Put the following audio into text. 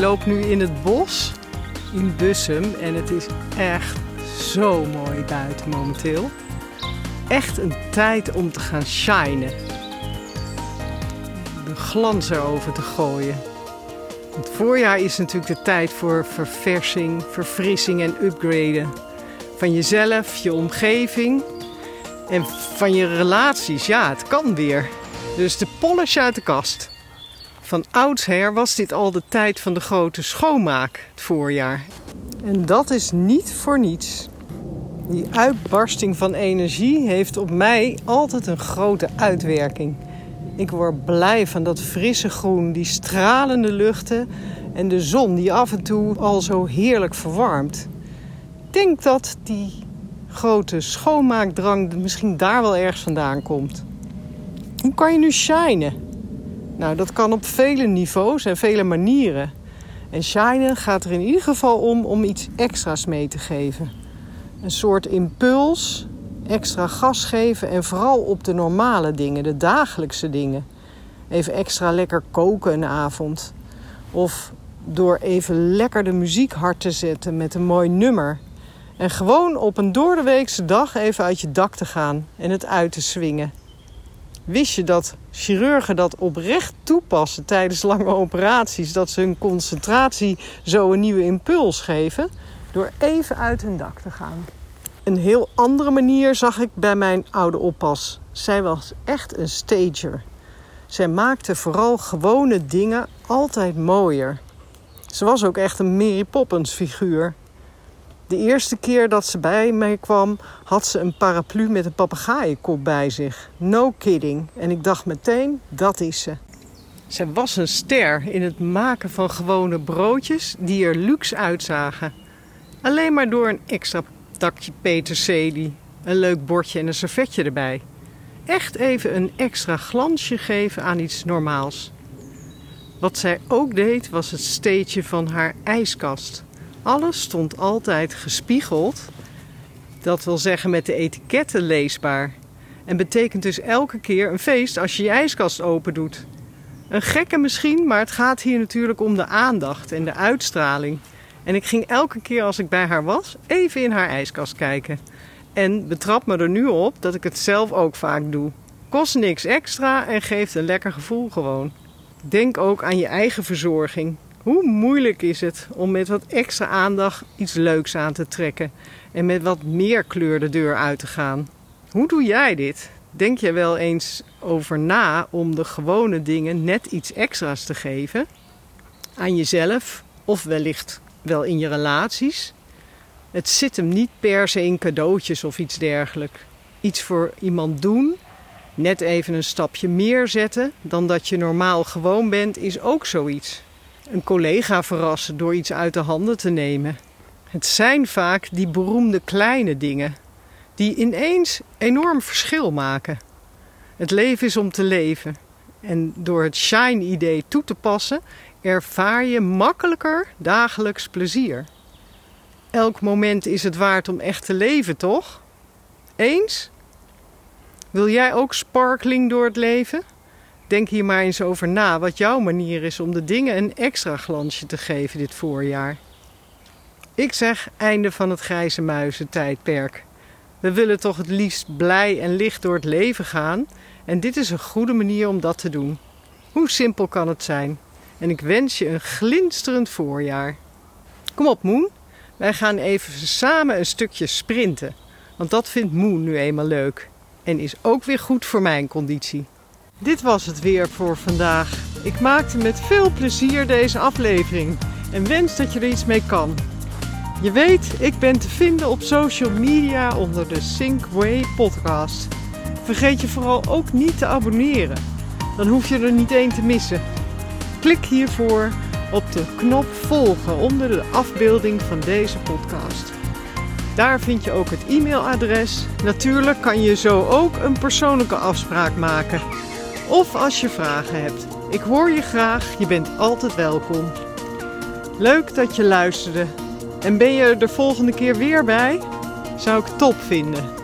Loop nu in het bos in Bussum en het is echt zo mooi buiten momenteel. Echt een tijd om te gaan shinen. De glans erover te gooien. Het voorjaar is natuurlijk de tijd voor verversing, verfrissing en upgraden. Van jezelf, je omgeving en van je relaties. Ja, het kan weer. Dus de polish uit de kast. Van oudsher was dit al de tijd van de grote schoonmaak, het voorjaar. En dat is niet voor niets. Die uitbarsting van energie heeft op mij altijd een grote uitwerking. Ik word blij van dat frisse groen, die stralende luchten en de zon die af en toe al zo heerlijk verwarmt. Ik denk dat die grote schoonmaakdrang misschien daar wel ergens vandaan komt. Hoe kan je nu shinen? Nou, dat kan op vele niveaus en vele manieren. En shinen gaat er in ieder geval om om iets extra's mee te geven. Een soort impuls, extra gas geven en vooral op de normale dingen, de dagelijkse dingen. Even extra lekker koken een avond. Of door even lekker de muziek hard te zetten met een mooi nummer. En gewoon op een doordeweekse dag even uit je dak te gaan en het uit te swingen. Wist je dat chirurgen dat oprecht toepassen tijdens lange operaties? Dat ze hun concentratie zo een nieuwe impuls geven? Door even uit hun dak te gaan. Een heel andere manier zag ik bij mijn oude oppas. Zij was echt een stager. Zij maakte vooral gewone dingen altijd mooier. Ze was ook echt een Mary Poppins figuur. De eerste keer dat ze bij mij kwam, had ze een paraplu met een papegaaienkop bij zich. No kidding. En ik dacht meteen, dat is ze. Zij was een ster in het maken van gewone broodjes die er luxe uitzagen. Alleen maar door een extra takje peterselie, een leuk bordje en een servetje erbij. Echt even een extra glansje geven aan iets normaals. Wat zij ook deed was het steetje van haar ijskast. Alles stond altijd gespiegeld. Dat wil zeggen met de etiketten leesbaar. En betekent dus elke keer een feest als je je ijskast open doet. Een gekke misschien, maar het gaat hier natuurlijk om de aandacht en de uitstraling. En ik ging elke keer als ik bij haar was even in haar ijskast kijken. En betrap me er nu op dat ik het zelf ook vaak doe. Kost niks extra en geeft een lekker gevoel gewoon. Denk ook aan je eigen verzorging. Hoe moeilijk is het om met wat extra aandacht iets leuks aan te trekken en met wat meer kleur de deur uit te gaan? Hoe doe jij dit? Denk je wel eens over na om de gewone dingen net iets extra's te geven? Aan jezelf of wellicht wel in je relaties? Het zit hem niet per se in cadeautjes of iets dergelijks. Iets voor iemand doen, net even een stapje meer zetten dan dat je normaal gewoon bent, is ook zoiets een collega verrassen door iets uit de handen te nemen. Het zijn vaak die beroemde kleine dingen die ineens enorm verschil maken. Het leven is om te leven. En door het shine-idee toe te passen, ervaar je makkelijker dagelijks plezier. Elk moment is het waard om echt te leven, toch? Eens? Wil jij ook sparkling door het leven? Denk hier maar eens over na wat jouw manier is om de dingen een extra glansje te geven dit voorjaar. Ik zeg einde van het grijze muizentijdperk. We willen toch het liefst blij en licht door het leven gaan en dit is een goede manier om dat te doen. Hoe simpel kan het zijn? En ik wens je een glinsterend voorjaar. Kom op Moen, wij gaan even samen een stukje sprinten. Want dat vindt Moen nu eenmaal leuk. En is ook weer goed voor mijn conditie. Dit was het weer voor vandaag. Ik maakte met veel plezier deze aflevering en wens dat je er iets mee kan. Je weet, ik ben te vinden op social media onder de Synkway podcast. Vergeet je vooral ook niet te abonneren. Dan hoef je er niet één te missen. Klik hiervoor op de knop volgen onder de afbeelding van deze podcast. Daar vind je ook het e-mailadres. Natuurlijk kan je zo ook een persoonlijke afspraak maken. Of als je vragen hebt. Ik hoor je graag, je bent altijd welkom. Leuk dat je luisterde. En ben je er de volgende keer weer bij? Zou ik top vinden.